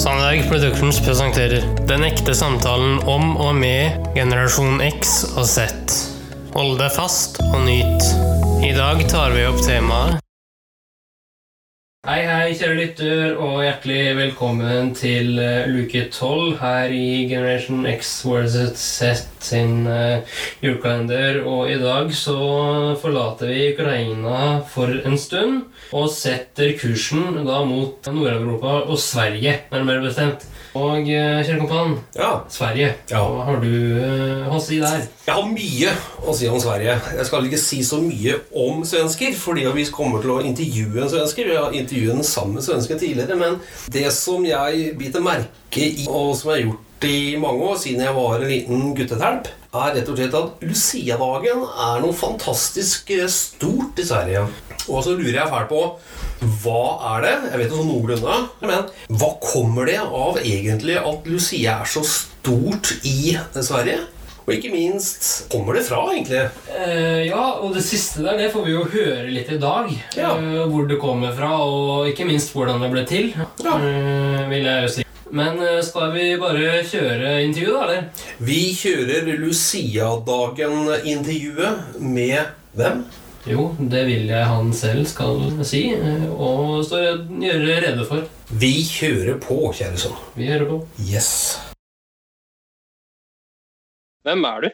Sandberg Productions presenterer Den ekte samtalen om og med generasjon X og Z. Hold deg fast og nyt. I dag tar vi opp temaet Hei, hei, kjære lytter, og hjertelig velkommen til uh, luke 12 her i Generation X versus Z sin uh, julekalender. Og i dag så forlater vi Ukraina for en stund og setter kursen da mot Nord-Europa og Sverige, nærmere bestemt. Og uh, kjære kompan, Ja, Sverige. Ja. Hva har du uh, å si der? jeg har mye å si om Sverige. Jeg skal ikke si så mye om svensker, fordi vi kommer til å intervjue en svensker. Vi har intervjuet den samme svensken tidligere, men det som jeg biter merke i, og som jeg har gjort i mange år siden jeg var en liten guttetelp, er rett og slett at Lucia-dagen er noe fantastisk eh, stort i Sverige. Og så lurer jeg fælt på hva er det? Jeg vet jo sånn noenlunde. Men hva kommer det av egentlig at Lucia er så stort i Sverige? Og ikke minst kommer det fra, egentlig? Eh, ja, og det siste der, det får vi jo høre litt i dag. Ja. Eh, hvor det kommer fra, og ikke minst hvordan det ble til. Ja. Eh, vil jeg jo si. Men eh, skal vi bare kjøre intervjuet, da, eller? Vi kjører Lucia-dagen-intervjuet med hvem? Jo, det vil jeg han selv skal si, eh, og gjøre rede for. Vi kjører på, kjære sønn. Vi hører på. Yes. Hvem er du?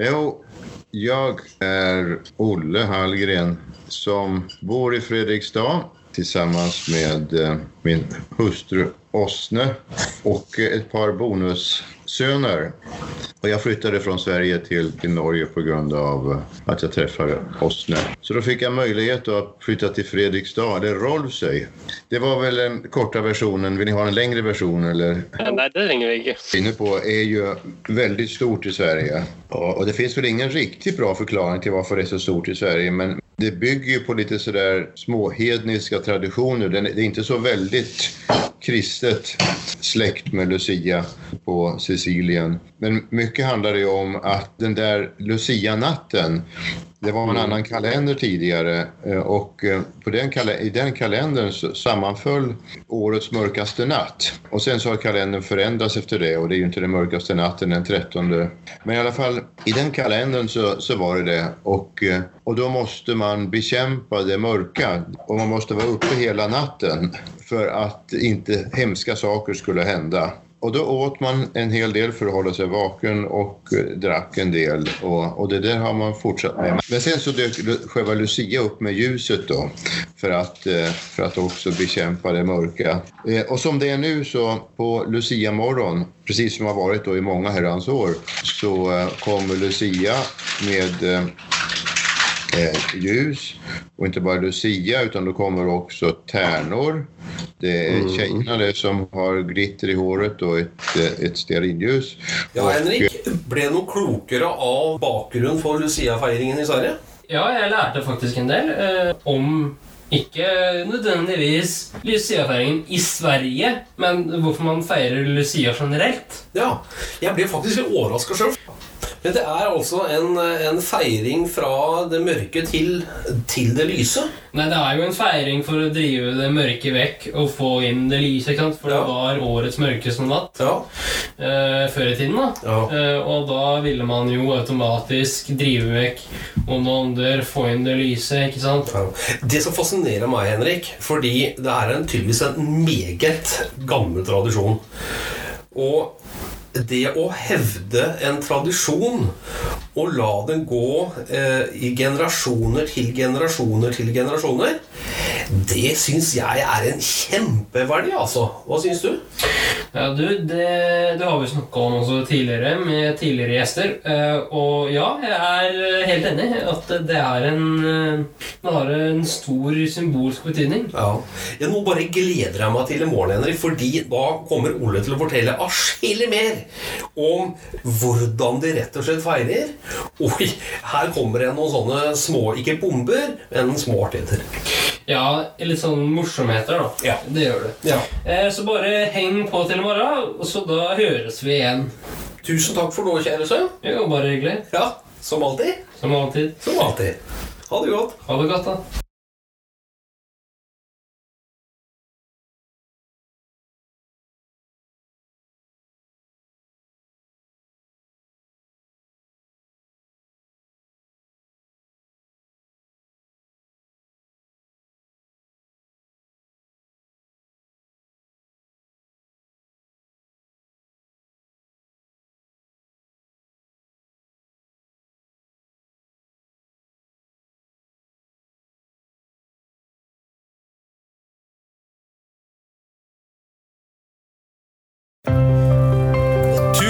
Jo, jag är Olle Hallgren som bor i Fredrikstad tillsammans med eh, min hustru Åsne och et ett par bonussöner. Och jag flyttade från Sverige till, till Norge på grund av eh, att jag träffade Åsne. Så då fick jag möjlighet att flytta till Fredrikstad, eller Rolvsøy. Det var väl den korta versionen. Vill ni ha en längre version eller? Nei, det trenger vi ikke. inne på är ju väldigt stort i Sverige. Og, och det finns väl ingen riktigt bra förklaring till varför det är så stort i Sverige. Men det bygger ju på lite sådär småhedniska traditioner. Det är inte så väldigt kristet släkt med Lucia på Sicilien. Men mycket handlar det om att den där Lucia-natten det var en annan kalender tidigare og och eh, på den i den kalendern så sammanföll årets mörkaste natt. Och sen så har kalendern förändrats efter det och det är ju inte den mörkaste natten den 13. Men i alla fall i den kalendern så, så var det det och, eh, och då måste man bekämpa det mörka och man måste vara uppe hela natten för att inte hemska saker skulle hända. Och då åt man en hel del för att hålla sig vaken och eh, drack en del. Och, och det där har man fortsatt med. Men sen så dök själva Lucia upp med ljuset då. För att, eh, för att också bekämpa det mörka. Og Och som det är nu så på Lucia morgon, precis som har varit då i många herrans år, så eh, kommer Lucia med eh, eh, ljus. Och inte bara Lucia utan då kommer också tärnor. Det är tjejerna det som har glitter i håret och ett, eh, ett stearinljus. Ja, Henrik, ble noe klokere av bakgrunnen for Lucia-feiringen i Sverige? Ja, jeg lærte faktisk en del eh, om ikke nødvendigvis Lucia-feiringen i Sverige, men hvorfor man feirer Lucia generelt. Ja, jeg ble faktisk litt overraska sjøl. Men det er altså en, en feiring fra det mørke til, til det lyse. Nei, det er jo en feiring for å drive det mørke vekk og få inn det lyse, ikke sant? For Ja. det var årets mørkeste natt Ja. uh, før i tiden, da. Ja. Uh, og da ville man jo automatisk drive vekk onde ånder, få inn det lyse, ikke sant? Ja. Det som fascinerer meg, Henrik, fordi det er en, tydeligvis en meget gammel tradisjon. Og det å hevde en tradisjon og la den gå eh, i generasjoner til generasjoner til generasjoner, Det syns jeg er en kjempeverdi, altså. Hva syns du? Ja, du, det, det har vi snakka om også tidligere med tidligere gjester. Eh, og ja, jeg er helt enig at det er en eh, Det har en stor symbolsk betydning. Ja. ja nå bare gleder jeg meg til i morgen, Henrik, fordi da kommer Ole til å fortelle atskillig mer om hvordan de rett og slett feirer. Oi, her kommer det noen sånne små, ikke bomber, men små artigheter. Ja, litt sånn morsomheter, da. Ja. Det gjør du. Ja. Eh, så bare heng på til i morgen, og så da høres vi igjen. Tusen takk for nå, kjære sønn. Jo, bare hyggelig. Ja, som alltid. Som alltid. Som alltid. Ha det godt. Ha det godt, da.